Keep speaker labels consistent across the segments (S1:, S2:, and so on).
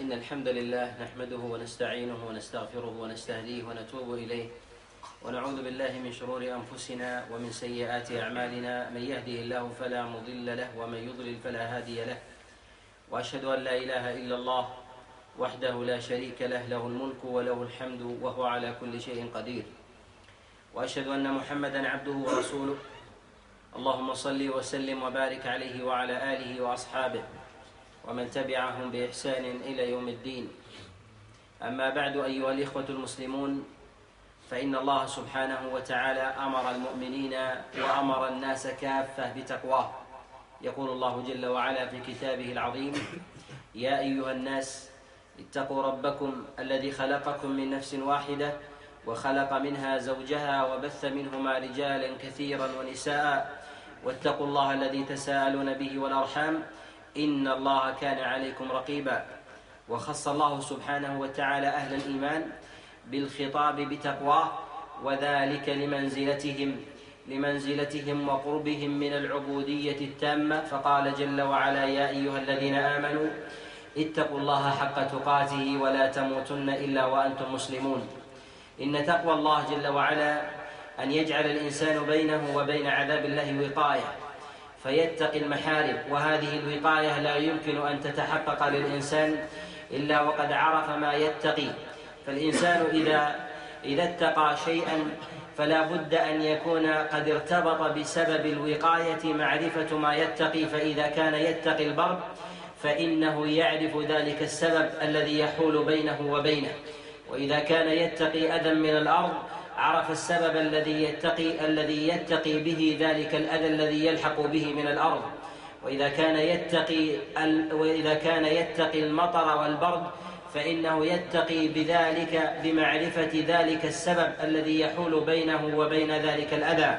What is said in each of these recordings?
S1: إن الحمد لله نحمده ونستعينه ونستغفره ونستهديه ونتوب إليه. ونعوذ بالله من شرور أنفسنا ومن سيئات أعمالنا. من يهده الله فلا مضل له ومن يضلل فلا هادي له. وأشهد أن لا إله إلا الله وحده لا شريك له له الملك وله الحمد وهو على كل شيء قدير. وأشهد أن محمدا عبده ورسوله. اللهم صل وسلم وبارك عليه وعلى آله وأصحابه. ومن تبعهم بإحسان إلى يوم الدين. أما بعد أيها الإخوة المسلمون فإن الله سبحانه وتعالى أمر المؤمنين وأمر الناس كافة بتقواه. يقول الله جل وعلا في كتابه العظيم يا أيها الناس اتقوا ربكم الذي خلقكم من نفس واحدة وخلق منها زوجها وبث منهما رجالا كثيرا ونساء واتقوا الله الذي تساءلون به والأرحام إن الله كان عليكم رقيبا. وخص الله سبحانه وتعالى أهل الإيمان بالخطاب بتقواه وذلك لمنزلتهم لمنزلتهم وقربهم من العبودية التامة. فقال جل وعلا يا أيها الذين آمنوا اتقوا الله حق تقاته ولا تموتن إلا وأنتم مسلمون. إن تقوى الله جل وعلا أن يجعل الإنسان بينه وبين عذاب الله وقاية. فيتقي المحارم وهذه الوقاية لا يمكن أن تتحقق للإنسان إلا وقد عرف ما يتقي. فالإنسان إذا إذا اتقى شيئا فلا بد أن يكون قد ارتبط بسبب الوقاية معرفة ما يتقي. فإذا كان يتقي البرد فإنه يعرف ذلك السبب الذي يحول بينه وبينه. وإذا كان يتقي أذى من الأرض عرف السبب الذي يتقي الذي يتقي به ذلك الأذى الذي يلحق به من الأرض. وإذا كان يتقي وإذا كان يتقي المطر والبرد فإنه يتقي بذلك بمعرفة ذلك السبب الذي يحول بينه وبين ذلك الأذى.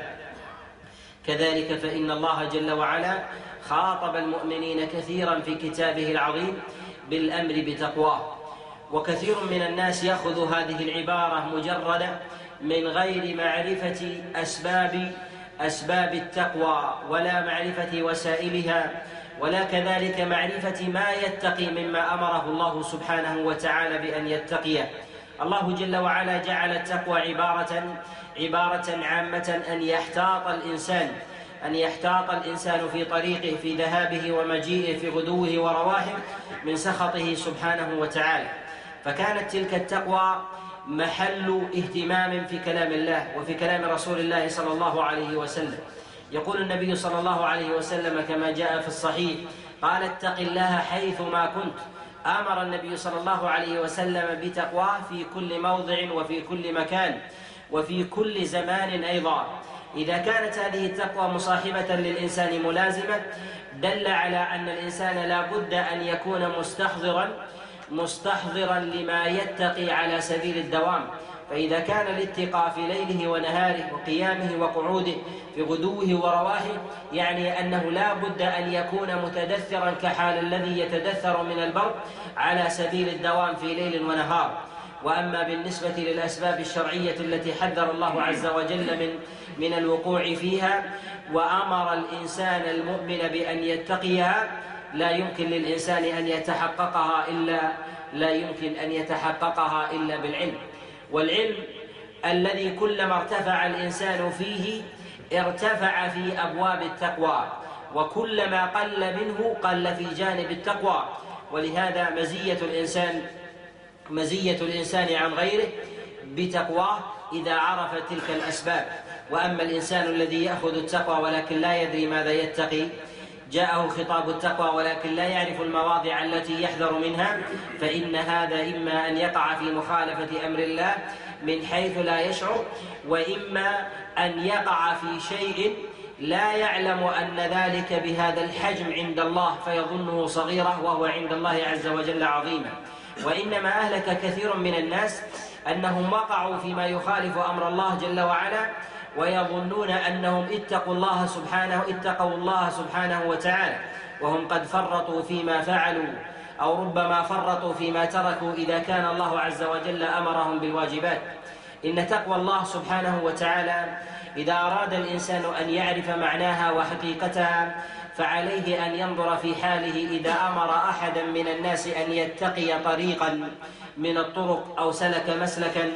S1: كذلك فإن الله جل وعلا خاطب المؤمنين كثيرا في كتابه العظيم بالأمر بتقواه. وكثير من الناس يأخذ هذه العبارة مجردة من غير معرفة أسباب أسباب التقوى ولا معرفة وسائلها ولا كذلك معرفة ما يتقي مما أمره الله سبحانه وتعالى بأن يتقيه. الله جل وعلا جعل التقوى عبارة عبارة عامة أن يحتاط الإنسان أن يحتاط الإنسان في طريقه في ذهابه ومجيئه في غدوه ورواحه من سخطه سبحانه وتعالى. فكانت تلك التقوى محل اهتمام في كلام الله وفي كلام رسول الله صلى الله عليه وسلم. يقول النبي صلى الله عليه وسلم كما جاء في الصحيح قال اتق الله حيث ما كنت. أمر النبي صلى الله عليه وسلم بتقواه في كل موضع وفي كل مكان وفي كل زمان أيضا. إذا كانت هذه التقوى مصاحبة للإنسان ملازمة دل على أن الإنسان لا بد أن يكون مستحضرا مستحضرا لما يتقي على سبيل الدوام. فإذا كان الاتقاء في ليله ونهاره وقيامه وقعوده في غدوه ورواحه يعني أنه لا بد أن يكون متدثرا كحال الذي يتدثر من البرد على سبيل الدوام في ليل ونهار. وأما بالنسبة للأسباب الشرعية التي حذر الله عز وجل من من الوقوع فيها وأمر الإنسان المؤمن بأن يتقيها لا يمكن للإنسان أن يتحققها إلا لا يمكن أن يتحققها إلا بالعلم. والعلم الذي كلما ارتفع الإنسان فيه ارتفع في أبواب التقوى وكلما قل منه قل في جانب التقوى. ولهذا مزية الإنسان مزية الإنسان عن غيره بتقواه إذا عرف تلك الأسباب. وأما الإنسان الذي يأخذ التقوى ولكن لا يدري ماذا يتقي جاءه خطاب التقوى ولكن لا يعرف المواضع التي يحذر منها فإن هذا إما أن يقع في مخالفة أمر الله من حيث لا يشعر وإما أن يقع في شيء لا يعلم أن ذلك بهذا الحجم عند الله فيظنه صغيرة وهو عند الله عز وجل عظيما وإنما أهلك كثير من الناس أنهم وقعوا فيما يخالف أمر الله جل وعلا ويظنون أنهم اتقوا الله سبحانه اتقوا الله سبحانه وتعالى وهم قد فرطوا فيما فعلوا أو ربما فرطوا فيما تركوا إذا كان الله عز وجل أمرهم بالواجبات. إن تقوى الله سبحانه وتعالى إذا أراد الإنسان أن يعرف معناها وحقيقتها فعليه أن ينظر في حاله إذا أمر أحدا من الناس أن يتقي طريقا من الطرق أو سلك مسلكا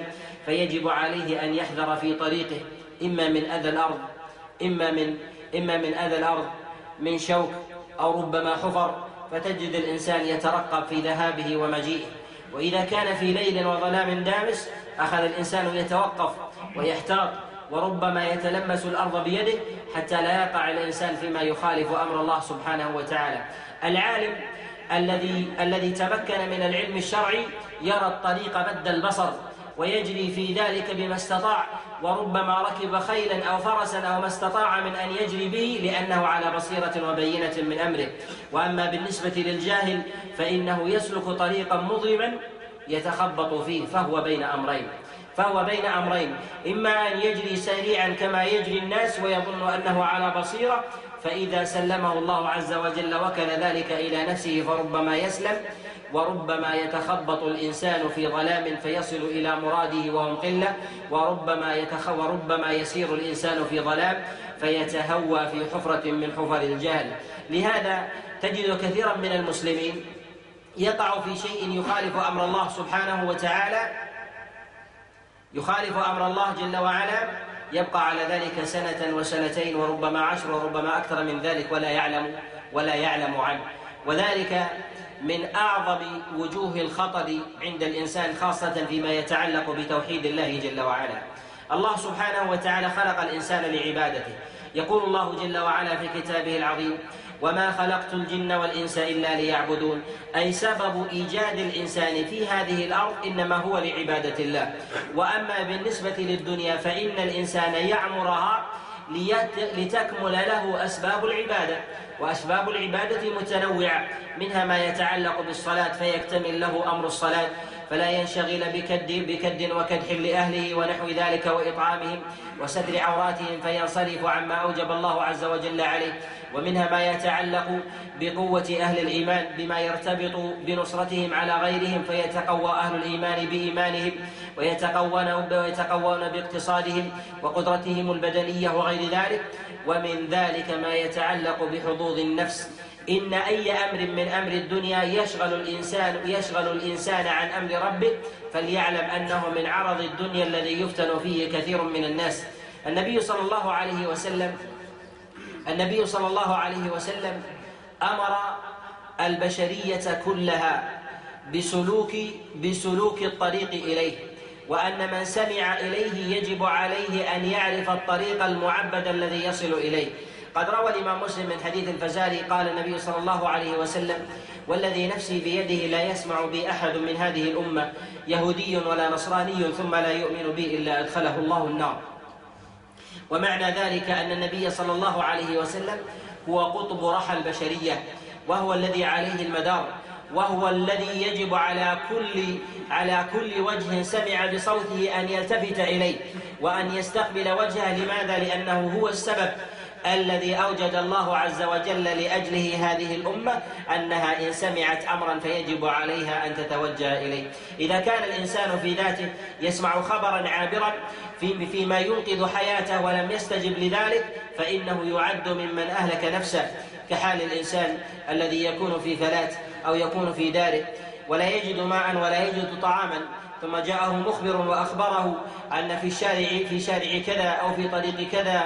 S1: فيجب عليه أن يحذر في طريقه. إما من أذى الأرض إما من إما من أذى الأرض من شوك أو ربما حفر فتجد الإنسان يترقب في ذهابه ومجيئه. وإذا كان في ليل وظلام دامس أخذ الإنسان يتوقف ويحتاط وربما يتلمس الأرض بيده حتى لا يقع الإنسان فيما يخالف أمر الله سبحانه وتعالى. العالم الذي الذي تمكن من العلم الشرعي يرى الطريق مد البصر. ويجري في ذلك بما استطاع وربما ركب خيلا أو فرسا أو ما استطاع من أن يجري به لأنه على بصيرة وبينة من أمره. وأما بالنسبة للجاهل فإنه يسلك طريقا مظلما يتخبط فيه فهو بين أمرين. فهو بين أمرين. إما أن يجري سريعا كما يجري الناس ويظن أنه على بصيرة فإذا سلمه الله عز وجل وكل ذلك إلى نفسه فربما يسلم. وربما يتخبط الإنسان في ظلام فيصل إلى مراده وهم قلة وربما يتخ وربما يسير الإنسان في ظلام فيتهوى في حفرة من حفر الجهل. لهذا تجد كثيرا من المسلمين يقع في شيء يخالف أمر الله سبحانه وتعالى يخالف أمر الله جل وعلا يبقى على ذلك سنة وسنتين وربما عشر وربما أكثر من ذلك ولا يعلم ولا يعلم عنه. وذلك من أعظم وجوه الخطر عند الإنسان خاصة فيما يتعلق بتوحيد الله جل وعلا. الله سبحانه وتعالى خلق الإنسان لعبادته. يقول الله جل وعلا في كتابه العظيم وما خلقت الجن والإنس إلا ليعبدون أي سبب إيجاد الإنسان في هذه الأرض إنما هو لعبادة الله. وأما بالنسبة للدنيا فإن الإنسان يعمرها لتكمل له أسباب العبادة وأسباب العبادة متنوعة. منها ما يتعلق بالصلاة فيكتمل له أمر الصلاة. فلا ينشغل بكد بكد وكدح لأهله ونحو ذلك وإطعامهم وستر عوراتهم فينصرف عما أوجب الله عز وجل عليه. ومنها ما يتعلق بقوة أهل الإيمان بما يرتبط بنصرتهم على غيرهم فيتقوى أهل الإيمان بإيمانهم ويتقوون ويتقوون باقتصادهم وقدرتهم البدنية وغير ذلك. ومن ذلك ما يتعلق بحظوظ النفس. إن أي أمر من أمر الدنيا يشغل الإنسان يشغل الإنسان عن أمر ربه فليعلم أنه من عرض الدنيا الذي يفتن فيه كثير من الناس. النبي صلى الله عليه وسلم النبي صلى الله عليه وسلم أمر البشرية كلها بسلوك بسلوك الطريق إليه وأن من سمع إليه يجب عليه أن يعرف الطريق المعبد الذي يصل إليه. قد روى الإمام مسلم من حديث الفزاري قال النبي صلى الله عليه وسلم والذي نفسي بيده لا يسمع بي أحد من هذه الأمة يهودي ولا نصراني ثم لا يؤمن بي إلا أدخله الله النار. ومعنى ذلك أن النبي صلى الله عليه وسلم هو قطب رحى البشرية وهو الذي عليه المدار وهو الذي يجب على كل على كل وجه سمع بصوته أن يلتفت إليه وأن يستقبل وجهه لماذا؟ لأنه هو السبب الذي أوجد الله عز وجل لأجله هذه الأمة أنها إن سمعت أمرا فيجب عليها أن تتوجه إليه. إذا كان الإنسان في ذاته يسمع خبرا عابرا في فيما ينقذ حياته ولم يستجب لذلك فإنه يعد ممن أهلك نفسه كحال الإنسان الذي يكون في فلات أو يكون في داره ولا يجد ماء ولا يجد طعاما ثم جاءه مخبر وأخبره أن في الشارع في شارع كذا أو في طريق كذا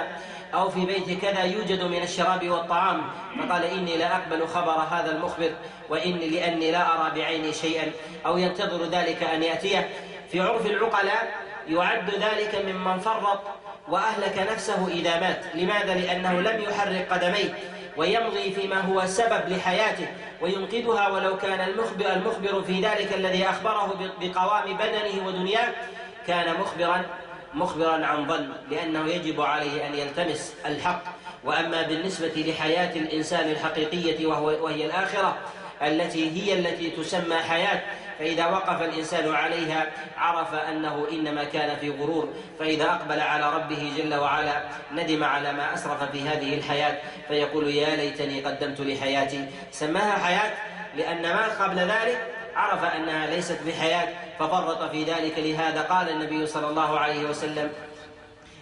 S1: أو في بيت كذا يوجد من الشراب والطعام. فقال إني لا أقبل خبر هذا المخبر وإني لأني لا أرى بعيني شيئا. أو ينتظر ذلك أن يأتيه. في عرف العقلاء يعد ذلك ممن فرط وأهلك نفسه إذا مات. لماذا؟ لأنه لم يحرك قدميه ويمضي فيما هو سبب لحياته وينقذها. ولو كان المخبر, المخبر في ذلك الذي أخبره بقوام بدنه ودنياه كان مخبرا مخبرا عن ظن لأنه يجب عليه أن يلتمس الحق. وأما بالنسبة لحياة الإنسان الحقيقية وهو وهي الآخرة التي هي التي تسمى حياة فإذا وقف الإنسان عليها عرف أنه إنما كان في غرور. فإذا أقبل على ربه جل وعلا ندم على ما أسرف في هذه الحياة. فيقول يا ليتني قدمت لحياتي. سماها حياة لأن ما قبل ذلك عرف أنها ليست بحياة ففرط في ذلك. لهذا قال النبي صلى الله عليه وسلم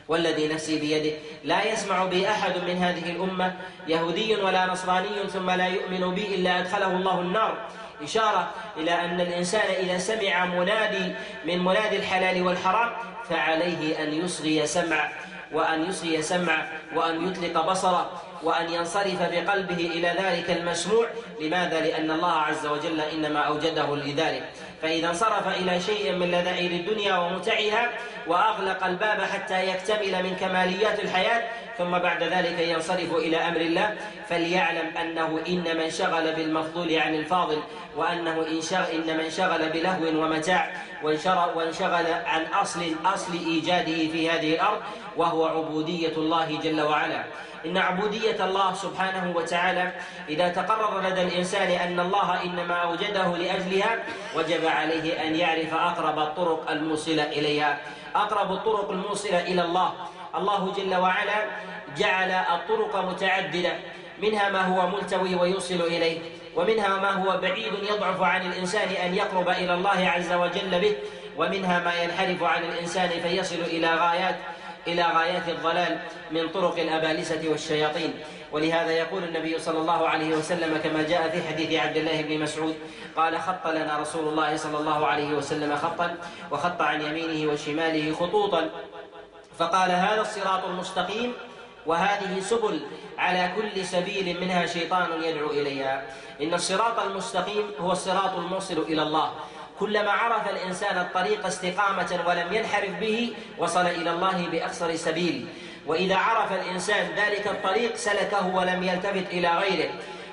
S1: والذي نفسي بيده لا يسمع بي أحد من هذه الأمة يهودي ولا نصراني ثم لا يؤمن بي إلا أدخله الله النار. إشارة إلى أن الإنسان إذا سمع منادي من منادي الحلال والحرام فعليه أن يصغي سمع وأن يصغي سمع وأن يطلق بصره. وأن ينصرف بقلبه إلى ذلك المسموع لماذا؟ لأن الله عز وجل إنما أوجده لذلك. فإذا انصرف إلى شيء من لذائذ الدنيا ومتعها وأغلق الباب حتى يكتمل من كماليات الحياة ثم بعد ذلك ينصرف إلى أمر الله فليعلم أنه إنما انشغل بالمفضول عن الفاضل وأنه إنما انشغل بلهو ومتاع وانشغل عن أصل أصل إيجاده في هذه الأرض وهو عبودية الله جل وعلا. إن عبودية الله سبحانه وتعالى إذا تقرر لدى الإنسان أن الله إنما أوجده لأجلها وجب عليه أن يعرف أقرب الطرق الموصلة إليها. أقرب الطرق الموصلة إلى الله. الله جل وعلا جعل الطرق متعددة. منها ما هو ملتوي ويوصل إليه ومنها ما هو بعيد يضعف عن الإنسان أن يقرب إلى الله عز وجل به ومنها ما ينحرف عن الإنسان فيصل إلى غايات. إلى غايات الضلال من طرق الأبالسة والشياطين. ولهذا يقول النبي صلى الله عليه وسلم كما جاء في حديث عبد الله بن مسعود قال خط لنا رسول الله صلى الله عليه وسلم خطا وخط عن يمينه وشماله خطوطا. فقال هذا الصراط المستقيم وهذه سبل على كل سبيل منها شيطان يدعو إليها. إن الصراط المستقيم هو الصراط الموصل إلى الله كلما عرف الإنسان الطريق استقامة ولم ينحرف به وصل إلى الله بأقصر سبيل. وإذا عرف الإنسان ذلك الطريق سلكه ولم يلتفت إلى غيره.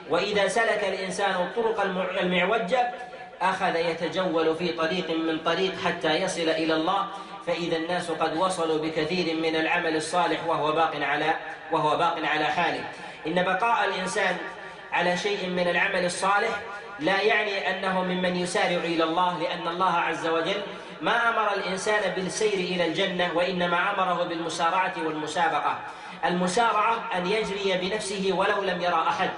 S1: وإذا سلك الإنسان الطرق المعوجة أخذ يتجول في طريق من طريق حتى يصل إلى الله. فإذا الناس قد وصلوا بكثير من العمل الصالح وهو باق على وهو باق على حاله. إن بقاء الإنسان على شيء من العمل الصالح لا يعني أنه ممن يسارع إلى الله لأن الله عز وجل ما أمر الإنسان بالسير إلى الجنة وإنما أمره بالمسارعة والمسابقة. المسارعة أن يجري بنفسه ولو لم يرى أحد.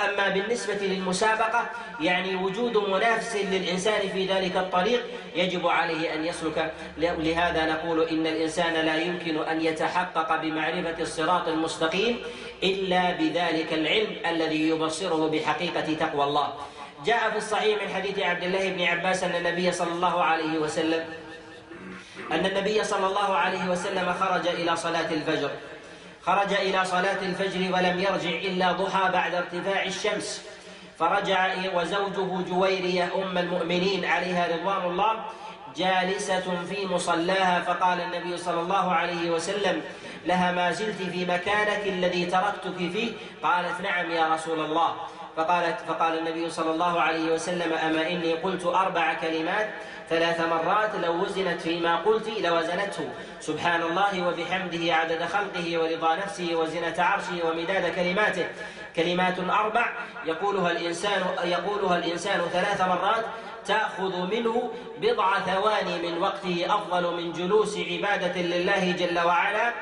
S1: أما بالنسبة للمسابقة يعني وجود منافس للإنسان في ذلك الطريق يجب عليه أن يسلك. لهذا نقول إن الإنسان لا يمكن أن يتحقق بمعرفة الصراط المستقيم إلا بذلك العلم الذي يبصره بحقيقة تقوى الله. جاء في الصحيح من حديث عبد الله بن عباس أن النبي صلى الله عليه وسلم أن النبي صلى الله عليه وسلم خرج إلى صلاة الفجر. خرج إلى صلاة الفجر ولم يرجع إلا ضحى بعد ارتفاع الشمس. فرجع وزوجه جويرية أم المؤمنين عليها رضوان الله جالسة في مصلاها فقال النبي صلى الله عليه وسلم لها ما زلت في مكانك الذي تركتك فيه؟ قالت نعم يا رسول الله. فقالت فقال النبي صلى الله عليه وسلم أما إني قلت أربع كلمات ثلاث مرات لو وزنت فيما قلت لوزنته. سبحان الله وبحمده عدد خلقه ورضا نفسه وزنة عرشه ومداد كلماته. كلمات أربع يقولها الإنسان يقولها الإنسان ثلاث مرات تأخذ منه بضع ثواني من وقته أفضل من جلوس عبادة لله جل وعلا.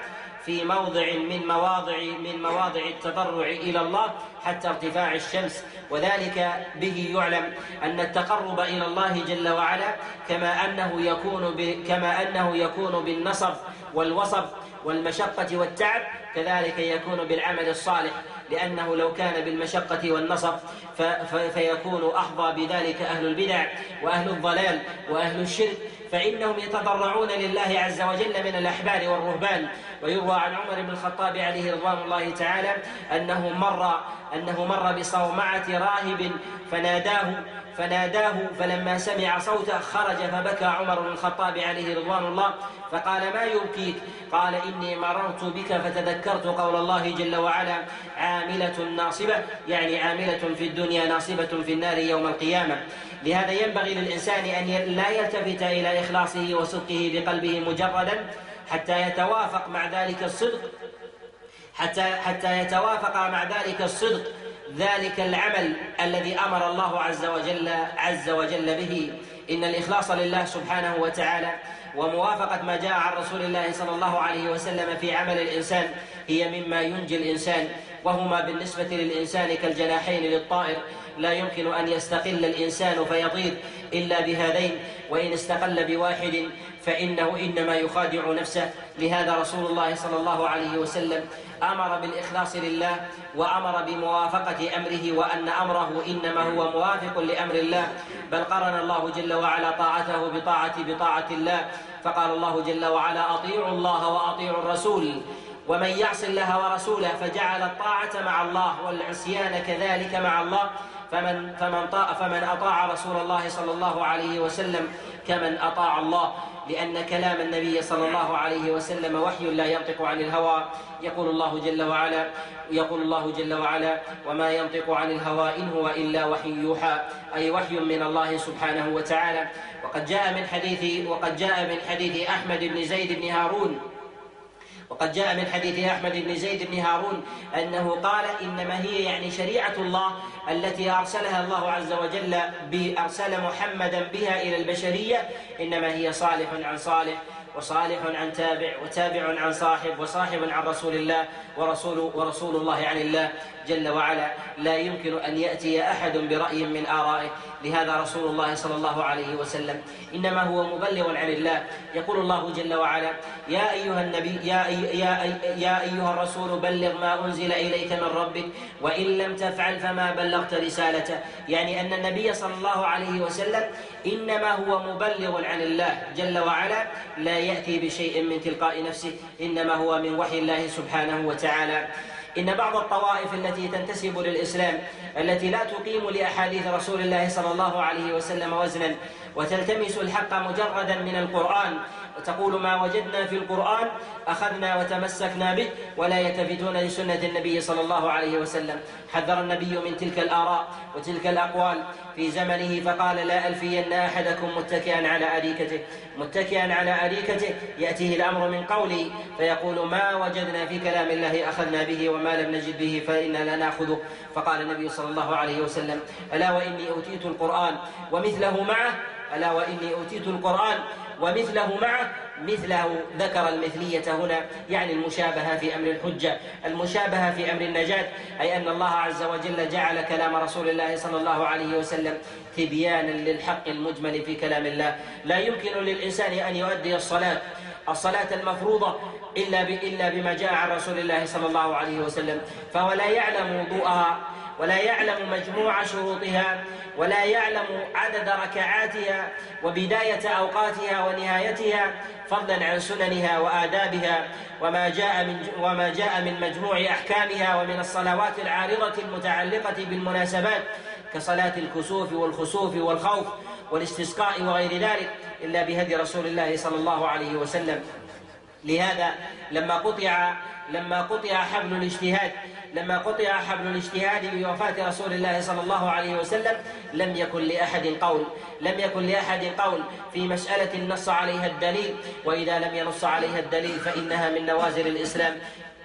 S1: في موضع من مواضع من مواضع التضرع إلى الله حتى ارتفاع الشمس. وذلك به يعلم أن التقرب إلى الله جل وعلا كما أنه يكون كما أنه يكون بالنصب والوصب والمشقة والتعب كذلك يكون بالعمل الصالح. لأنه لو كان بالمشقة والنصب فيكون أحظى بذلك أهل البدع وأهل الضلال وأهل الشرك فإنهم يتضرعون لله عز وجل من الأحبار والرهبان. ويروى عن عمر بن الخطاب عليه رضوان الله تعالى أنه مر أنه مر بصومعة راهب فناداه فناداه فلما سمع صوته خرج فبكى عمر بن الخطاب عليه رضوان الله فقال ما يبكيك؟ قال إني مررت بك فتذكرت قول الله جل وعلا عاملة ناصبة يعني عاملة في الدنيا ناصبة في النار يوم القيامة. لهذا ينبغي للإنسان أن لا يلتفت إلى إخلاصه وصدقه بقلبه مجردا حتى يتوافق مع ذلك الصدق حتى حتى يتوافق مع ذلك الصدق ذلك العمل الذي أمر الله عز وجل عز وجل به. إن الإخلاص لله سبحانه وتعالى وموافقة ما جاء عن رسول الله صلى الله عليه وسلم في عمل الإنسان هي مما ينجي الإنسان وهما بالنسبة للإنسان كالجناحين للطائر. لا يمكن أن يستقل الإنسان فيطير إلا بهذين وإن استقل بواحد فإنه إنما يخادع نفسه. لهذا رسول الله صلى الله عليه وسلم أمر بالإخلاص لله وأمر بموافقة أمره وأن أمره إنما هو موافق لأمر الله بل قرن الله جل وعلا طاعته بطاعه بطاعة الله فقال الله جل وعلا أطيعوا الله وأطيعوا الرسول ومن يعص الله ورسوله فجعل الطاعة مع الله والعصيان كذلك مع الله فمن فمن طاع فمن أطاع رسول الله صلى الله عليه وسلم كمن أطاع الله. لأن كلام النبي صلى الله عليه وسلم وحي لا ينطق عن الهوى. يقول الله جل وعلا يقول الله جل وعلا وما ينطق عن الهوى إن هو إلا وحي يوحى. أي وحي من الله سبحانه وتعالى. وقد جاء من حديث وقد جاء من حديث أحمد بن زيد بن هارون وقد جاء من حديث أحمد بن زيد بن هارون أنه قال إنما هي يعني شريعة الله التي أرسلها الله عز وجل ارسل محمدا بها إلى البشرية إنما هي صالح عن صالح وصالح عن تابع وتابع عن صاحب وصاحب عن رسول الله ورسول ورسول الله عن الله جل وعلا لا يمكن أن يأتي أحد برأي من آرائه. لهذا رسول الله صلى الله عليه وسلم إنما هو مبلغ عن الله. يقول الله جل وعلا يا أيها النبي يا يا يا أيها الرسول بلغ ما أنزل إليك من ربك وإن لم تفعل فما بلغت رسالته. يعني أن النبي صلى الله عليه وسلم إنما هو مبلغ عن الله جل وعلا لا يأتي بشيء من تلقاء نفسه إنما هو من وحي الله سبحانه وتعالى. إن بعض الطوائف التي تنتسب للإسلام التي لا تقيم لأحاديث رسول الله صلى الله عليه وسلم وزنا وتلتمس الحق مجردا من القرآن وتقول ما وجدنا في القرآن أخذنا وتمسكنا به ولا يلتفتون لسنة النبي صلى الله عليه وسلم. حذر النبي من تلك الآراء وتلك الأقوال. في زمنه فقال لا ألفين أحدكم متكئا على أريكته. متكئا على أريكته يأتيه الأمر من قولي فيقول ما وجدنا في كلام الله أخذنا به وما لم نجد به فإنا لا نأخذه. فقال النبي صلى الله عليه وسلم ألا وإني أوتيت القرآن ومثله معه؟ ألا وإني أوتيت القرآن ومثله معه مثله ذكر المثلية هنا يعني المشابهة في أمر الحجة. المشابهة في أمر النجاة أي أن الله عز وجل جعل كلام رسول الله صلى الله عليه وسلم تبيانا للحق المجمل في كلام الله. لا يمكن للإنسان أن يؤدي الصلاة الصلاة المفروضة إلا إلا بما جاء عن رسول الله صلى الله عليه وسلم. فهو لا يعلم وضوءها ولا يعلم مجموع شروطها ولا يعلم عدد ركعاتها وبداية أوقاتها ونهايتها فضلا عن سننها وآدابها وما جاء من وما جاء من مجموع أحكامها ومن الصلوات العارضة المتعلقة بالمناسبات كصلاة الكسوف والخسوف والخوف والاستسقاء وغير ذلك إلا بهدي رسول الله صلى الله عليه وسلم. لهذا لما قطع لما قطع حبل الاجتهاد لما قطع حبل الاجتهاد بوفاة رسول الله صلى الله عليه وسلم لم يكن لأحد قول لم يكن لأحد قول في مسألة نص عليها الدليل. وإذا لم ينص عليها الدليل فإنها من نوازل الإسلام.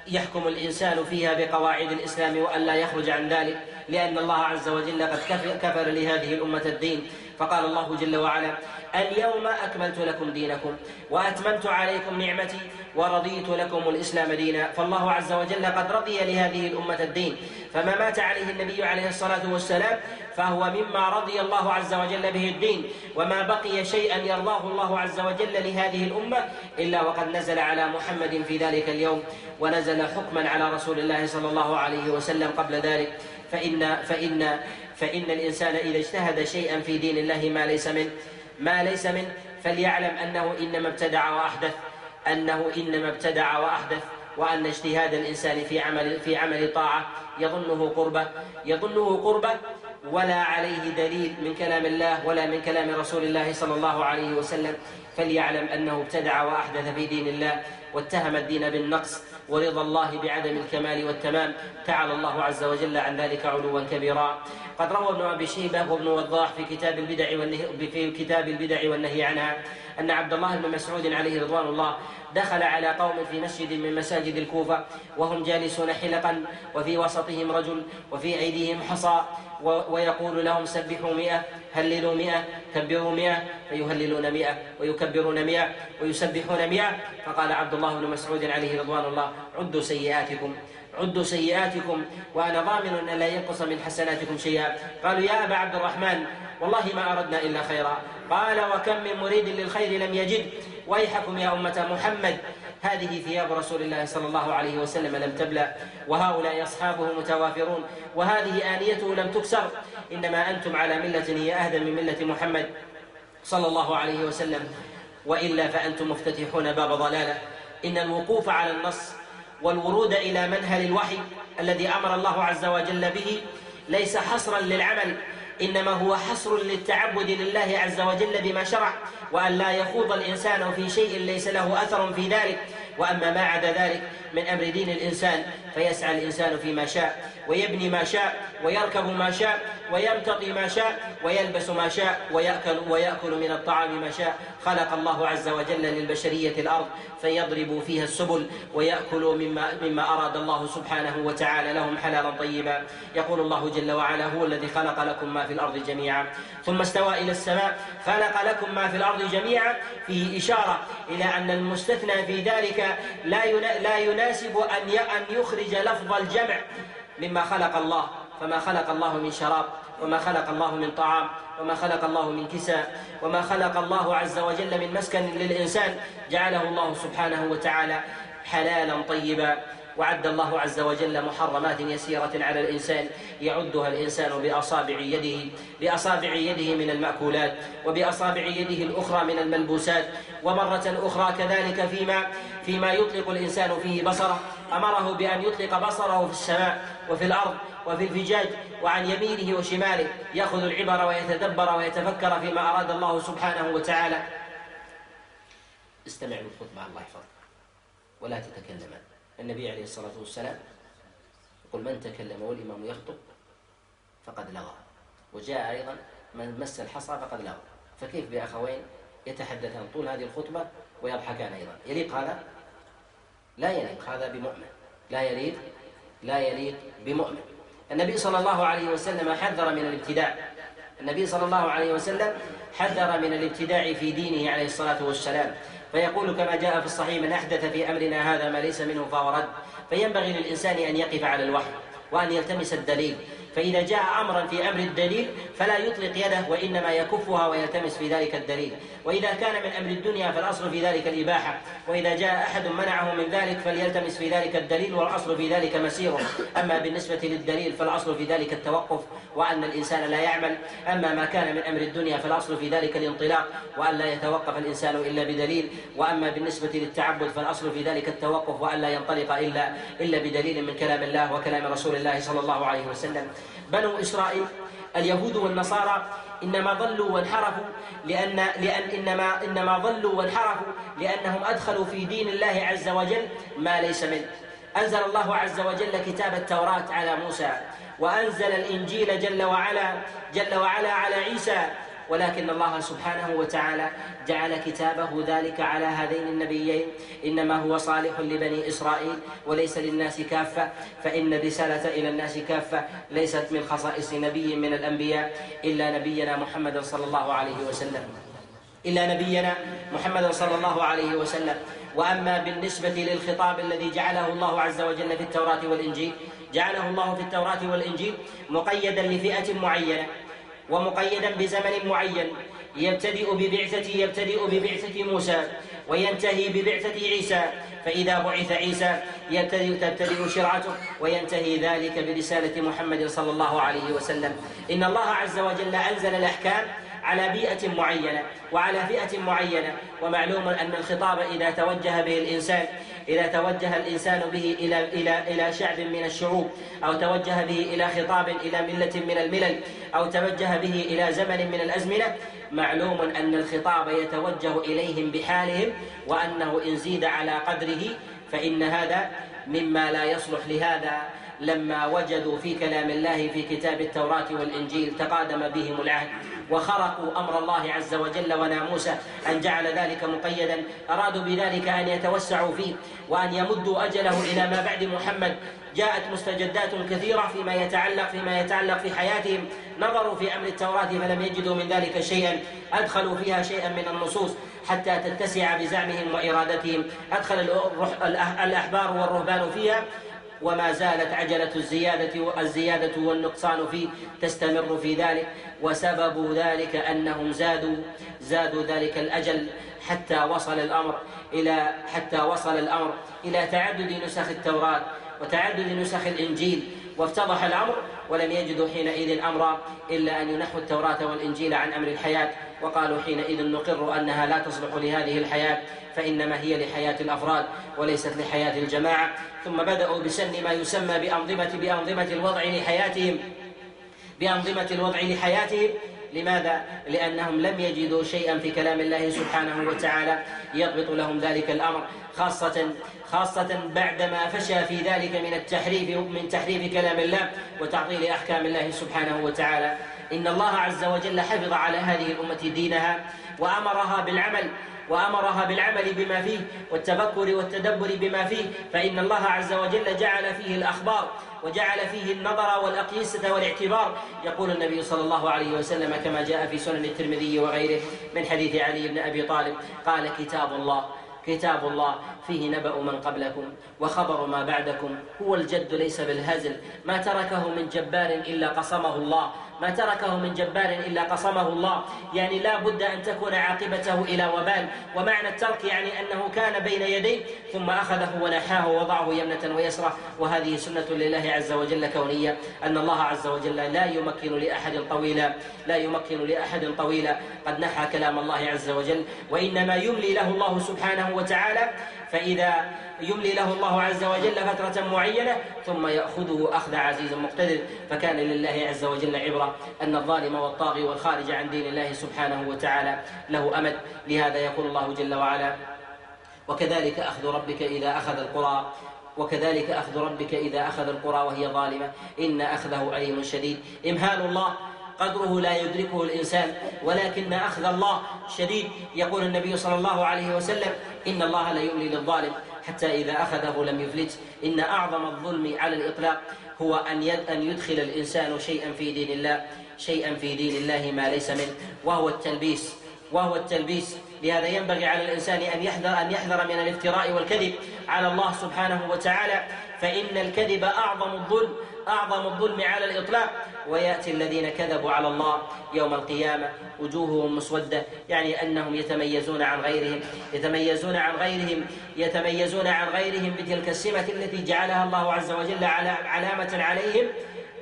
S1: يحكم الإنسان فيها بقواعد الإسلام وأن لا يخرج عن ذلك لأن الله عز وجل قد كفر لهذه الأمة الدين. فقال الله جل وعلا اليوم أكملت لكم دينكم وأتممت عليكم نعمتي ورضيت لكم الإسلام دينا فالله عز وجل قد رضي لهذه الأمة الدين. فما مات عليه النبي عليه الصلاة والسلام فهو مما رضي الله عز وجل به الدين. وما بقي شيئا يرضاه الله عز وجل لهذه الأمة إلا وقد نزل على محمد في ذلك اليوم ونزل حكما على رسول الله صلى الله عليه وسلم قبل ذلك. فإن فإن فإن الإنسان إذا اجتهد شيئا في دين الله ما ليس منه ما ليس منه فليعلم أنه إنما ابتدع وأحدث. أنه إنما ابتدع وأحدث وأن اجتهاد الإنسان في عمل في عمل طاعة يظنه قربة يظنه قربة ولا عليه دليل من كلام الله ولا من كلام رسول الله صلى الله عليه وسلم فليعلم أنه ابتدع وأحدث في دين الله واتهم الدين بالنقص ورضا الله بعدم الكمال والتمام. تعالى الله عز وجل عن ذلك علوا كبيرا. قد روى ابن أبي شيبة وابن وضاح في كتاب البدع والنهي في كتاب البدع والنهي عنها أن عبد الله بن مسعود عليه رضوان الله دخل على قوم في مسجد من مساجد الكوفة وهم جالسون حلقا وفي وسطهم رجل وفي أيديهم حصى ويقول لهم سبحوا مئة هللوا مئة كبروا مئة فيهللون مئة ويكبرون مئة ويسبحون مئة. فقال عبد الله بن مسعود عليه رضوان الله عدوا سيئاتكم عدوا سيئاتكم وأنا ضامن أن لا ينقص من حسناتكم شيئا. قالوا يا أبا عبد الرحمن والله ما أردنا إلا خيرا. قال وكم من مريد للخير لم يجد. ويحكم يا أمة محمد. هذه ثياب رسول الله صلى الله عليه وسلم لم تبلى وهؤلاء أصحابه متوافرون وهذه آنيته لم تكسر. إنما أنتم على ملة هي أهدى من ملة محمد صلى الله عليه وسلم. وإلا فأنتم مفتتحون باب ضلالة. إن الوقوف على النص والورود إلى منهل الوحي الذي أمر الله عز وجل به ليس حصرا للعمل إنما هو حصر للتعبد لله عز وجل بما شرع وأن لا يخوض الإنسان في شيء ليس له أثر في ذلك وأما ما عدا ذلك من أمر دين الإنسان فيسعى الإنسان فيما شاء ويبني ما شاء ويركب ما شاء ويمتطي ما شاء ويلبس ما شاء ويأكل, ويأكل من الطعام ما شاء. خلق الله عز وجل للبشرية الأرض فيضرب فيها السبل ويأكلوا مما, مما أراد الله سبحانه وتعالى لهم حلالا طيبا. يقول الله جل وعلا هو الذي خلق لكم ما في الأرض جميعا ثم استوى إلى السماء خلق لكم ما في الأرض جميعا. فيه إشارة إلى أن المستثنى في ذلك لا لا يناسب أن أن يخرج لفظ الجمع مما خلق الله. فما خلق الله من شراب وما خلق الله من طعام وما خلق الله من كساء وما خلق الله عز وجل من مسكن للإنسان جعله الله سبحانه وتعالى حلالا طيبا. وعد الله عز وجل محرمات يسيرة على الإنسان يعدها الإنسان بأصابع يده بأصابع يده من المأكولات وبأصابع يده الأخرى من الملبوسات ومرة أخرى كذلك فيما فيما يطلق الإنسان فيه بصره أمره بأن يطلق بصره في السماء وفي الأرض وفي الفجاج وعن يمينه وشماله يأخذ العبر ويتدبر ويتفكر فيما أراد الله سبحانه وتعالى. استمع للخطبة الله يحفظك ولا تتكلم النبي عليه الصلاة والسلام يقول من تكلم والإمام يخطب فقد لغى. وجاء أيضا من مس الحصى فقد لغى. فكيف بأخوين يتحدثان طول هذه الخطبة ويضحكان أيضا؟ يليق هذا؟ لا يليق هذا بمؤمن. لا يليق لا يليق بمؤمن. النبي صلى الله عليه وسلم حذر من الابتداع. النبي صلى الله عليه وسلم حذر من الابتداع في دينه عليه الصلاة والسلام. فيقول كما جاء في الصحيح من أحدث في أمرنا هذا ما ليس منه فهو رد. فينبغي للإنسان أن يقف على الوحي وأن يلتمس الدليل. فإذا جاء أمرا في أمر الدليل فلا يطلق يده وإنما يكفها ويلتمس في ذلك الدليل. وإذا كان من أمر الدنيا فالأصل في ذلك الإباحة. وإذا جاء أحد منعه من ذلك فليلتمس في ذلك الدليل والأصل في ذلك مسيره. أما بالنسبة للدليل فالأصل في ذلك التوقف وأن الإنسان لا يعمل. أما ما كان من أمر الدنيا فالأصل في ذلك الانطلاق وأن لا يتوقف الإنسان إلا بدليل. وأما بالنسبة للتعبد فالأصل في ذلك التوقف وأن لا ينطلق إلا إلا بدليل من كلام الله وكلام رسول الله صلى الله عليه وسلم. بنو إسرائيل اليهود والنصارى إنما ضلوا وانحرفوا لأن لأن إنما إنما ضلوا وانحرفوا لأنهم أدخلوا في دين الله عز وجل ما ليس منه. أنزل الله عز وجل كتاب التوراة على موسى وأنزل الإنجيل جل وعلا جل وعلا على عيسى ولكن الله سبحانه وتعالى جعل كتابه ذلك على هذين النبيين إنما هو صالح لبني إسرائيل وليس للناس كافة فإن الرسالة إلى الناس كافة ليست من خصائص نبي من الأنبياء إلا نبينا محمد صلى الله عليه وسلم. إلا نبينا محمد صلى الله عليه وسلم. وأما بالنسبة للخطاب الذي جعله الله عز وجل في التوراة والإنجيل جعله الله في التوراة والإنجيل مقيدا لفئة معينة. ومقيدا بزمن معين يبتدئ ببعثة يبتدئ ببعثة موسى وينتهي ببعثة عيسى. فإذا بعث عيسى يبتدئ تبتدئ شرعته وينتهي ذلك برسالة محمد صلى الله عليه وسلم. إن الله عز وجل أنزل الأحكام على بيئة معينة وعلى فئة معينة ومعلوم أن الخطاب إذا توجه به الإنسان إذا توجه الإنسان به إلى إلى إلى شعب من الشعوب أو توجه به إلى خطاب إلى ملة من الملل أو توجه به إلى زمن من الأزمنة معلوم أن الخطاب يتوجه إليهم بحالهم وأنه إن زيد على قدره فإن هذا مما لا يصلح لهذا. لما وجدوا في كلام الله في كتاب التوراة والإنجيل تقادم بهم العهد. وخرقوا أمر الله عز وجل وناموسه أن جعل ذلك مقيدا. أرادوا بذلك أن يتوسعوا فيه وأن يمدوا أجله إلى ما بعد محمد. جاءت مستجدات كثيرة فيما يتعلق فيما يتعلق في حياتهم. نظروا في أمر التوراة فلم يجدوا من ذلك شيئا. أدخلوا فيها شيئا من النصوص حتى تتسع بزعمهم وإرادتهم. أدخل الأحبار والرهبان فيها وما زالت عجلة الزيادة الزيادة والنقصان فيه تستمر في ذلك وسبب ذلك أنهم زادوا زادوا ذلك الأجل حتى وصل الأمر إلى حتى وصل الأمر إلى تعدد نسخ التوراة وتعدد نسخ الإنجيل وافتضح الأمر ولم يجدوا حينئذ أمرا إلا أن ينحوا التوراة والإنجيل عن أمر الحياة وقالوا حينئذ نقر أنها لا تصلح لهذه الحياة فإنما هي لحياة الأفراد وليست لحياة الجماعة. ثم بدأوا بسن ما يسمى بأنظمة بأنظمة الوضع لحياتهم بأنظمة الوضع لحياتهم لماذا؟ لأنهم لم يجدوا شيئا في كلام الله سبحانه وتعالى يضبط لهم ذلك الأمر خاصة خاصة بعدما فشى في ذلك من التحريف من تحريف كلام الله وتعطيل أحكام الله سبحانه وتعالى إن الله عز وجل حفظ على هذه الأمة دينها وأمرها بالعمل وأمرها بالعمل بما فيه والتفكر والتدبر بما فيه فإن الله عز وجل جعل فيه الأخبار وجعل فيه النظر والأقيسة والاعتبار. يقول النبي صلى الله عليه وسلم كما جاء في سنن الترمذي وغيره من حديث علي بن أبي طالب قال كتاب الله كتاب الله فيه نبأ من قبلكم وخبر ما بعدكم هو الجد ليس بالهزل ما تركه من جبار إلا قصمه الله ما تركه من جبار إلا قصمه الله. يعني لا بد أن تكون عاقبته إلى وبال. ومعنى الترك يعني أنه كان بين يديه ثم أخذه ونحاه ووضعه يمنة ويسرة وهذه سنة لله عز وجل كونية. أن الله عز وجل لا يمكن لأحد طويلا. لا يمكن لأحد طويلا. قد نحى كلام الله عز وجل. وإنما يملي له الله سبحانه وتعالى. فإذا يملي له الله عز وجل فترة معينة ثم يأخذه أخذ عزيز مقتدر. فكان لله عز وجل عبرة. أن الظالم والطاغي والخارج عن دين الله سبحانه وتعالى له أمد. لهذا يقول الله جل وعلا وكذلك أخذ ربك إذا أخذ القرى وكذلك أخذ ربك إذا أخذ القرى وهي ظالمة. إن أخذه أليم شديد. إمهال الله قدره لا يدركه الإنسان ولكن أخذ الله شديد. يقول النبي صلى الله عليه وسلم إن الله لا يملي للظالم حتى إذا أخذه لم يفلت. إن أعظم الظلم على الإطلاق هو أن أن يدخل الإنسان شيئا في دين الله شيئا في دين الله ما ليس منه وهو التلبيس. وهو التلبيس. لهذا ينبغي على الإنسان أن يحذر أن يحذر من الافتراء والكذب على الله سبحانه وتعالى. فإن الكذب أعظم الظلم أعظم الظلم على الإطلاق ويأتي الذين كذبوا على الله يوم القيامة وجوههم مسودة يعني أنهم يتميزون عن غيرهم يتميزون عن غيرهم يتميزون عن غيرهم بتلك السمة التي جعلها الله عز وجل على علامة عليهم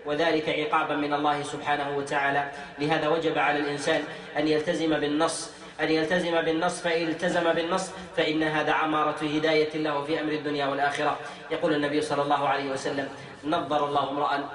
S1: وذلك عقابا من الله سبحانه وتعالى. لهذا وجب على الإنسان أن يلتزم بالنص أن يلتزم بالنص فإن التزم بالنص فإن هذا عمارة هداية له في أمر الدنيا والآخرة. يقول النبي صلى الله عليه وسلم نظر الله امرأ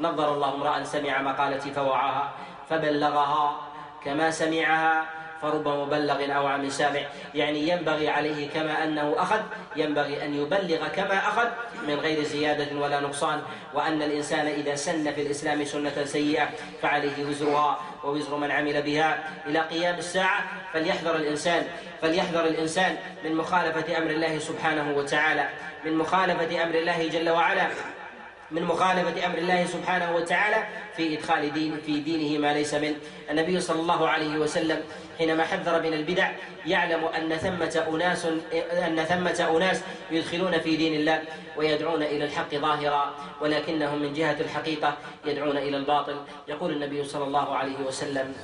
S1: نظر الله امرأ سمع مقالتي فوعاها فبلغها كما سمعها فرب مبلغ أو عم سامع يعني ينبغي عليه كما أنه أخذ ينبغي أن يبلغ كما أخذ من غير زيادة ولا نقصان. وأن الإنسان إذا سن في الإسلام سنة سيئة فعليه وزرها ووزر من عمل بها. إلى قيام الساعة فليحذر الإنسان فليحذر الإنسان من مخالفة أمر الله سبحانه وتعالى. من مخالفة أمر الله جل وعلا من مخالفة أمر الله سبحانه وتعالى في إدخال دين في دينه ما ليس منه النبي صلى الله عليه وسلم حينما حذر من البدع يعلم أن ثمة أناس أن ثمة أناس يدخلون في دين الله ويدعون إلى الحق ظاهرا ولكنهم من جهة الحقيقة يدعون إلى الباطل. يقول النبي صلى الله عليه وسلم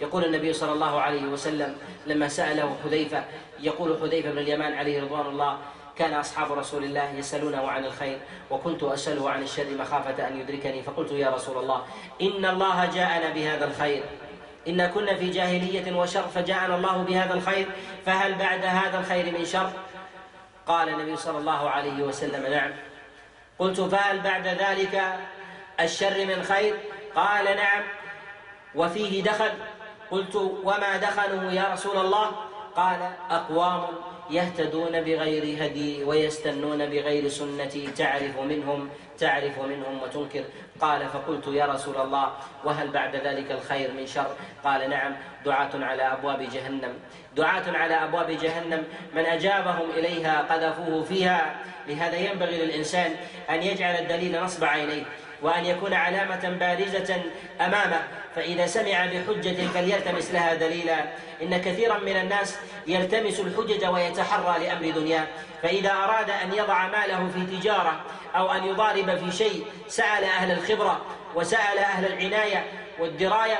S1: يقول النبي صلى الله عليه وسلم لما سأله حذيفة يقول حذيفة بن اليمان عليه رضوان الله كان أصحاب رسول الله يسألونه عن الخير وكنت أسأله عن الشر مخافة أن يدركني فقلت يا رسول الله إن الله جاءنا بهذا الخير. إن كنا في جاهلية وشر فجاءنا الله بهذا الخير فهل بعد هذا الخير من شر؟ قال النبي صلى الله عليه وسلم نعم. قلت فهل بعد ذلك الشر من خير؟ قال نعم. وفيه دخل؟ قلت وما دخله يا رسول الله؟ قال أقوام يهتدون بغير هدي ويستنون بغير سنتي تعرف منهم تعرف منهم وتنكر. قال فقلت يا رسول الله وهل بعد ذلك الخير من شر؟ قال نعم دعاة على أبواب جهنم. دعاة على أبواب جهنم من أجابهم إليها قذفوه فيها. لهذا ينبغي للإنسان أن يجعل الدليل نصب عينيه وأن يكون علامة بارزة أمامه. فإذا سمع بحجة فليلتمس لها دليلا. إن كثيرا من الناس يلتمس الحجج ويتحرى لأمر دنياه فإذا أراد أن يضع ماله في تجارة أو أن يضارب في شيء سأل أهل الخبرة وسأل أهل العناية والدراية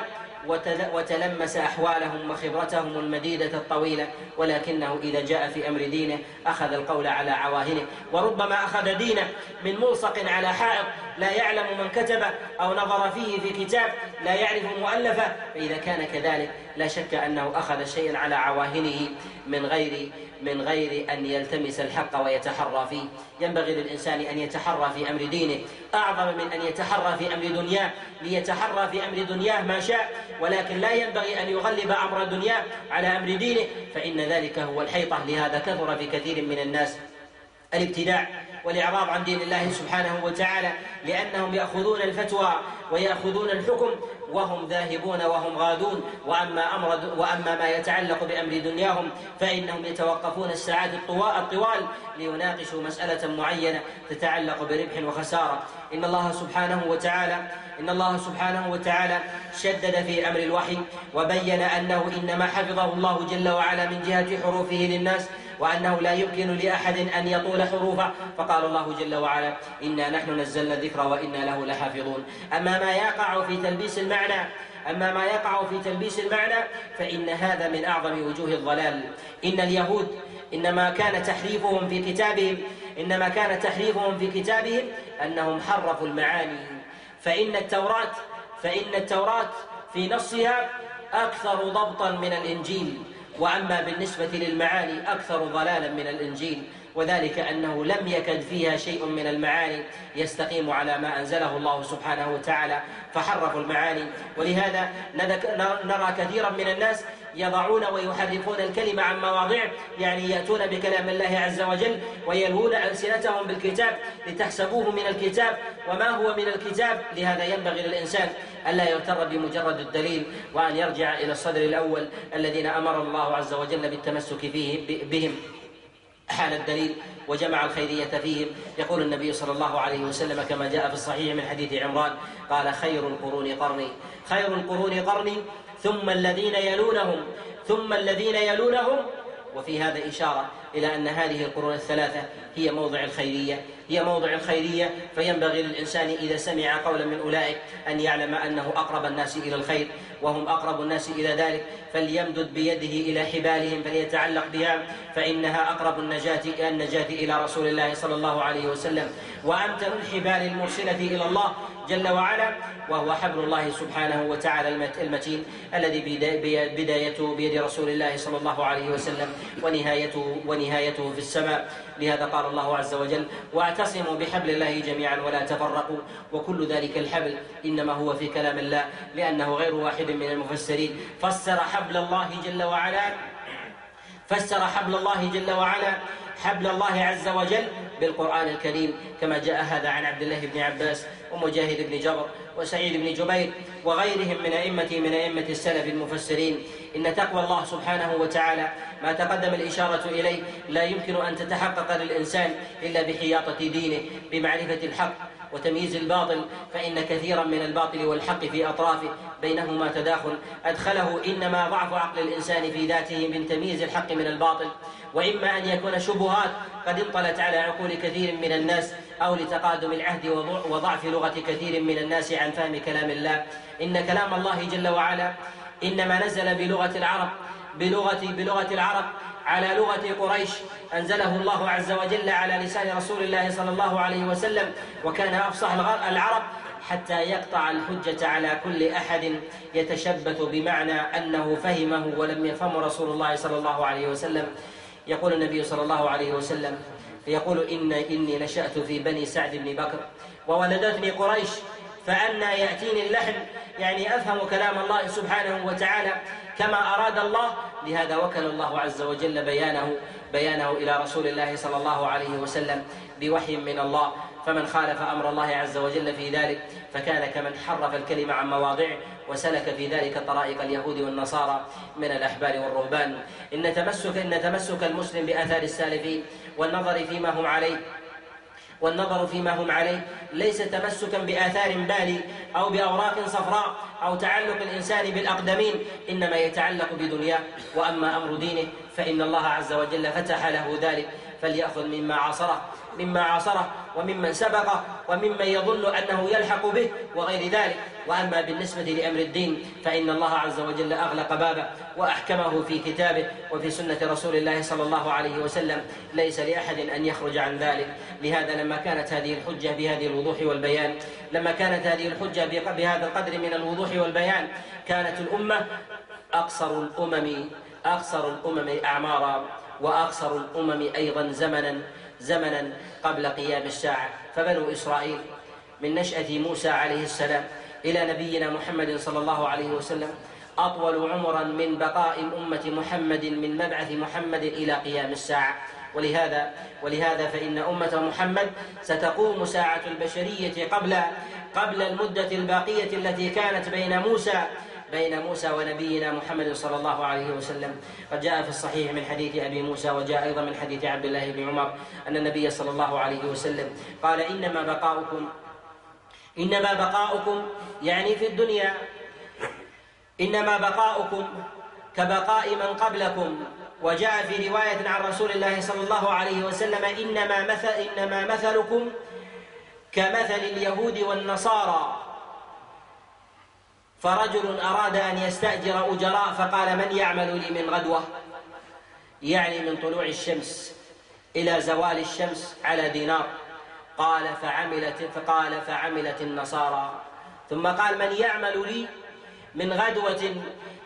S1: وتلمس أحوالهم وخبرتهم المديدة الطويلة ولكنه إذا جاء في أمر دينه أخذ القول على عواهنه. وربما أخذ دينه من ملصق على حائط لا يعلم من كتبه أو نظر فيه في كتاب لا يعرف مؤلفه. فإذا كان كذلك لا شك أنه أخذ شيئا على عواهنه. من غير من غير أن يلتمس الحق ويتحرى فيه. ينبغي للإنسان أن يتحرى في أمر دينه. أعظم من أن يتحرى في أمر دنياه. ليتحرى في أمر دنياه ما شاء. ولكن لا ينبغي أن يغلب أمر دنياه على أمر دينه. فإن ذلك هو الحيطة. لهذا كثر في كثير من الناس الابتداع والإعراض عن دين الله سبحانه وتعالى. لأنهم يأخذون الفتوى ويأخذون الحكم وهم ذاهبون وهم غادون. وأما أمر وأما ما يتعلق بأمر دنياهم فإنهم يتوقفون الساعات الطوال ليناقشوا مسألة معينة تتعلق بربح وخسارة. إن الله سبحانه وتعالى إن الله سبحانه وتعالى شدد في أمر الوحي وبين أنه إنما حفظه الله جل وعلا من جهة حروفه للناس وأنه لا يمكن لأحد أن يطول حروفه. فقال الله جل وعلا إنا نحن نزلنا الذكر وإنا له لحافظون. أما ما يقع في تلبيس المعنى أما ما يقع في تلبيس المعنى فإن هذا من أعظم وجوه الضلال. إن اليهود إنما كان تحريفهم في كتابهم إنما كان تحريفهم في كتابهم أنهم حرفوا المعاني. فإن التوراة فإن التوراة في نصها أكثر ضبطا من الإنجيل. وأما بالنسبة للمعاني أكثر ضلالا من الإنجيل وذلك أنه لم يكد فيها شيء من المعاني يستقيم على ما أنزله الله سبحانه وتعالى فحرفوا المعاني. ولهذا نرى كثيرا من الناس يضعون ويحرفون الكلمة عن مواضعه يعني يأتون بكلام الله عز وجل ويلوون ألسنتهم بالكتاب لتحسبوه من الكتاب. وما هو من الكتاب؟ لهذا ينبغي للإنسان ألا يغتر بمجرد الدليل وأن يرجع إلى الصدر الأول الذين أمر الله عز وجل بالتمسك فيه بهم. حال الدليل وجمع الخيرية فيهم. يقول النبي صلى الله عليه وسلم كما جاء في الصحيح من حديث عمران قال خير القرون قرني. خير القرون قرني ثم الذين يلونهم ثم الذين يلونهم. وفي هذا إشارة إلى أن هذه القرون الثلاثة هي موضع الخيرية هي موضع الخيرية. فينبغي للإنسان إذا سمع قولا من أولئك أن يعلم أنه أقرب الناس إلى الخير وهم أقرب الناس إلى ذلك. فليمدد بيده إلى حبالهم فليتعلق بها. فإنها أقرب النجاة النجاة إلى رسول الله صلى الله عليه وسلم. وأمتن الحبال المرسلة إلى الله. جل وعلا وهو حبل الله سبحانه وتعالى المتين الذي بدايته بيد رسول الله صلى الله عليه وسلم ونهايته ونهايته في السماء. لهذا قال الله عز وجل وأعتصموا بحبل الله جميعا ولا تفرقوا وكل ذلك الحبل إنما هو في كلام الله لأنه غير واحد من المفسرين. فسر حبل الله جل وعلا فسر حبل الله جل وعلا حبل الله عز وجل بالقرآن الكريم كما جاء هذا عن عبد الله بن عباس ومجاهد بن جبر وسعيد بن جبير وغيرهم من أئمة من أئمة السلف المفسرين. إن تقوى الله سبحانه وتعالى ما تقدم الإشارة إليه لا يمكن أن تتحقق للإنسان إلا بحياطة دينه بمعرفة الحق وتمييز الباطل فإن كثيرا من الباطل والحق في أطرافه. بينهما تداخل. أدخله إنما ضعف عقل الإنسان في ذاته من تمييز الحق من الباطل. وإما أن يكون شبهات قد انطلت على عقول كثير من الناس أو لتقادم العهد وضعف لغة كثير من الناس عن فهم كلام الله. إن كلام الله جل وعلا إنما نزل بلغة العرب بلغة بلغة العرب على لغة قريش. أنزله الله عز وجل على لسان رسول الله صلى الله عليه وسلم وكان أفصح العرب حتى يقطع الحجة على كل أحد يتشبث بمعنى أنه فهمه ولم يفهم رسول الله صلى الله عليه وسلم. يقول النبي صلى الله عليه وسلم يقول إن إني نشأت في بني سعد بن بكر وولدتني قريش فأنا يأتيني اللحن يعني أفهم كلام الله سبحانه وتعالى كما أراد الله. لهذا وكل الله عز وجل بيانه بيانه إلى رسول الله صلى الله عليه وسلم بوحي من الله. فمن خالف أمر الله عز وجل في ذلك فكان كمن حرف الكلمة عن مواضعه وسلك في ذلك طرائق اليهود والنصارى من الأحبار والرهبان. إن تمسك إن تمسك المسلم بآثار السالفين والنظر فيما هم عليه والنظر فيما هم عليه ليس تمسكا بآثار بالي أو بأوراق صفراء أو تعلق الإنسان بالأقدمين إنما يتعلق بدنياه. وأما أمر دينه فإن الله عز وجل فتح له ذلك فليأخذ مما عاصره. مما عاصره وممن سبقه وممن يظن أنه يلحق به وغير ذلك. وأما بالنسبة لأمر الدين فإن الله عز وجل أغلق بابه وأحكمه في كتابه وفي سنة رسول الله صلى الله عليه وسلم. ليس لأحد أن يخرج عن ذلك. لهذا لما كانت هذه الحجة بهذه الوضوح والبيان لما كانت هذه الحجة بهذا القدر من الوضوح والبيان كانت الأمة أقصر الأمم أقصر الأمم أعمارا وأقصر الأمم أيضا زمنا. زمنا قبل قيام الساعة فبنو إسرائيل من نشأة موسى عليه السلام إلى نبينا محمد صلى الله عليه وسلم أطول عمرا من بقاء أمة محمد من مبعث محمد إلى قيام الساعة. ولهذا ولهذا فإن أمة محمد ستقوم ساعة البشرية قبل قبل المدة الباقية التي كانت بين موسى بين موسى ونبينا محمد صلى الله عليه وسلم. قد جاء في الصحيح من حديث أبي موسى وجاء أيضا من حديث عبد الله بن عمر أن النبي صلى الله عليه وسلم قال إنما بقاؤكم إنما بقاؤكم يعني في الدنيا. إنما بقاؤكم كبقاء من قبلكم. وجاء في رواية عن رسول الله صلى الله عليه وسلم إنما مثل إنما مثلكم كمثل اليهود والنصارى. فرجل أراد أن يستأجر أجراء فقال من يعمل لي من غدوة؟ يعني من طلوع الشمس إلى زوال الشمس على دينار. قال فعملت فقال فعملت النصارى. ثم قال من يعمل لي من غدوة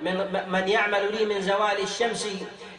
S1: من من يعمل لي من زوال الشمس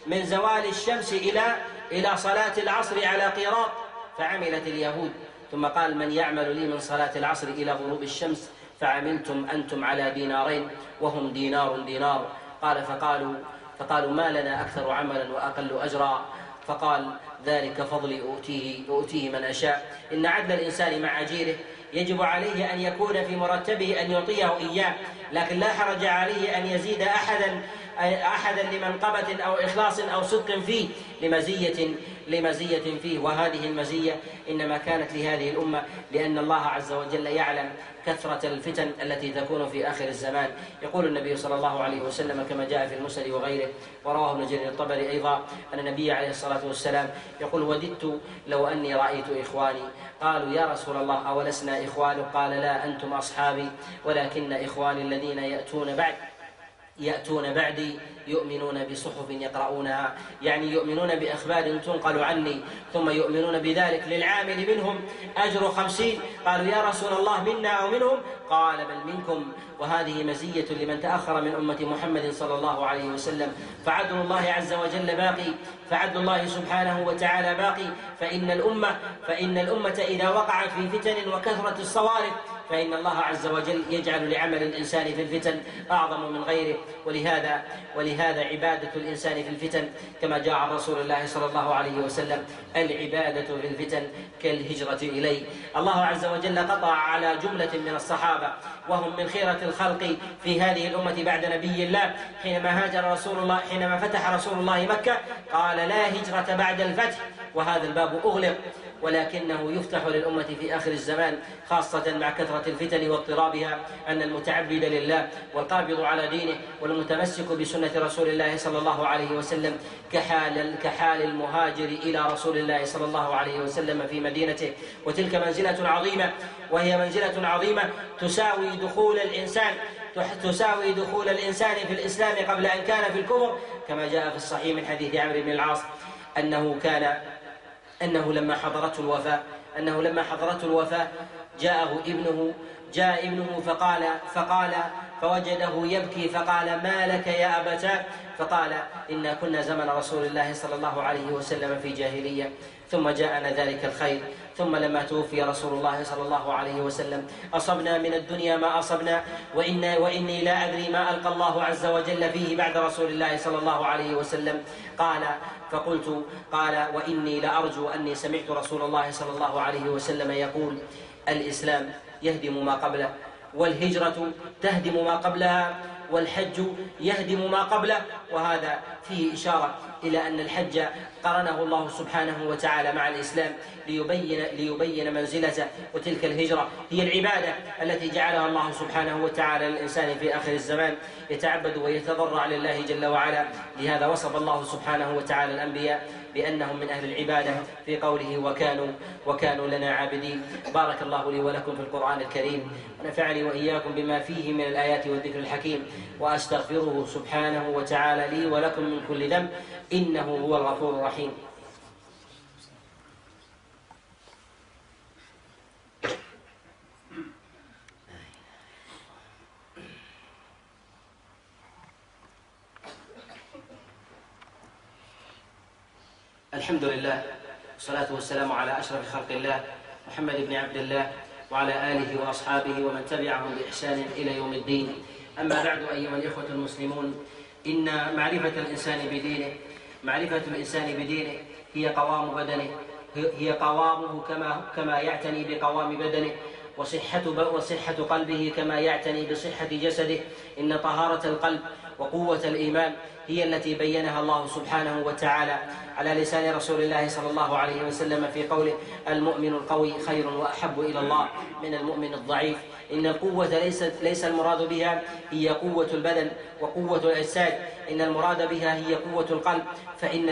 S1: من زوال الشمس إلى إلى صلاة العصر على قيراط. فعملت اليهود. ثم قال من يعمل لي من صلاة العصر إلى غروب الشمس فعملتم أنتم على دينارين وهم دينار دينار. قال فقالوا فقالوا ما لنا أكثر عملا وأقل أجرا. فقال ذلك فضلي أؤتيه, أؤتيه من أشاء. إن عدل الإنسان مع أجيره يجب عليه أن يكون في مرتبه أن يعطيه إياه لكن لا حرج عليه أن يزيد أحدا. أحدا لمنقبة أو إخلاص أو صدق فيه لمزية لمزية فيه. وهذه المزية إنما كانت لهذه الأمة لأن الله عز وجل يعلم كثرة الفتن التي تكون في آخر الزمان. يقول النبي صلى الله عليه وسلم كما جاء في المسند وغيره ورواه ابن جرير الطبري أيضا أن النبي عليه الصلاة والسلام يقول وددت لو أني رأيت إخواني قالوا يا رسول الله أولسنا إخوانك؟ قال لا أنتم أصحابي ولكن إخواني الذين يأتون بعد يأتون بعدي يؤمنون بصحف يقرؤونها. يعني يؤمنون بأخبار تنقل عني ثم يؤمنون بذلك للعامل منهم. أجر خمسين. قالوا يا رسول الله منا أو منهم؟ قال بل منكم. وهذه مزية لمن تأخر من أمة محمد صلى الله عليه وسلم. فعدل الله عز وجل باقي. فعدل الله سبحانه وتعالى باقي. فإن الأمة فإن الأمة إذا وقعت في فتن وكثرة الصوارف فإن الله عز وجل يجعل لعمل الإنسان في الفتن أعظم من غيره. ولهذا ولهذا عبادة الإنسان في الفتن كما جاء عن رسول الله صلى الله عليه وسلم العبادة في الفتن كالهجرة إليه. الله عز وجل قطع على جملة من الصحابة وهم من خيرة الخلق في هذه الأمة بعد نبي الله. حينما هاجر رسول الله حينما فتح رسول الله مكة قال لا هجرة بعد الفتح وهذا الباب أغلق. ولكنه يفتح للأمة في آخر الزمان خاصة مع كثرة الفتن واضطرابها أن المتعبد لله والقابض على دينه والمتمسك بسنة رسول الله صلى الله عليه وسلم كحال كحال المهاجر إلى رسول الله صلى الله عليه وسلم في مدينته. وتلك منزلة عظيمة وهي منزلة عظيمة تساوي دخول الإنسان تساوي دخول الإنسان في الإسلام قبل أن كان في الكفر كما جاء في الصحيح من حديث عمرو بن العاص أنه كان أنه لما حضرته الوفاة أنه لما حضرته الوفاة جاءه ابنه جاء ابنه فقال فقال فوجده يبكي فقال ما لك يا أبتاه؟ فقال إنا كنا زمن رسول الله صلى الله عليه وسلم في جاهلية ثم جاءنا ذلك الخير. ثم لما توفي رسول الله صلى الله عليه وسلم. أصبنا من الدنيا ما أصبنا وإن وإني لا أدري ما ألقى الله عز وجل فيه بعد رسول الله صلى الله عليه وسلم. قال فقلت قال وإني لأرجو أني سمعت رسول الله صلى الله عليه وسلم يقول الإسلام يهدم ما قبله والهجرة تهدم ما قبلها والحج يهدم ما قبله وهذا فيه إشارة إلى أن الحج قرنه الله سبحانه وتعالى مع الإسلام ليبين ليبين منزلته وتلك الهجرة. هي العبادة التي جعلها الله سبحانه وتعالى للإنسان في آخر الزمان يتعبد ويتضرع لله جل وعلا. لهذا وصف الله سبحانه وتعالى الأنبياء بأنهم من أهل العبادة في قوله وكانوا وكانوا لنا عابدين بارك الله لي ولكم في القرآن الكريم ونفعني وإياكم بما فيه من الآيات والذكر الحكيم. وأستغفره سبحانه وتعالى لي ولكم من كل ذنب إنه هو الغفور الرحيم. الحمد لله والصلاة والسلام على أشرف خلق الله محمد بن عبد الله وعلى آله وأصحابه ومن تبعهم بإحسان إلى يوم الدين. أما بعد أيها الإخوة المسلمون إن معرفة الإنسان بدينه معرفة الإنسان بدينه هي قوام بدنه هي قوامه كما كما يعتني بقوام بدنه وصحة وصحة قلبه كما يعتني بصحة جسده. إن طهارة القلب وقوة الإيمان هي التي بينها الله سبحانه وتعالى على لسان رسول الله صلى الله عليه وسلم في قوله المؤمن القوي خير وأحب إلى الله من المؤمن الضعيف. إن القوة ليست ليس المراد بها هي قوة البدن وقوة الأجساد. إن المراد بها هي قوة القلب. فإن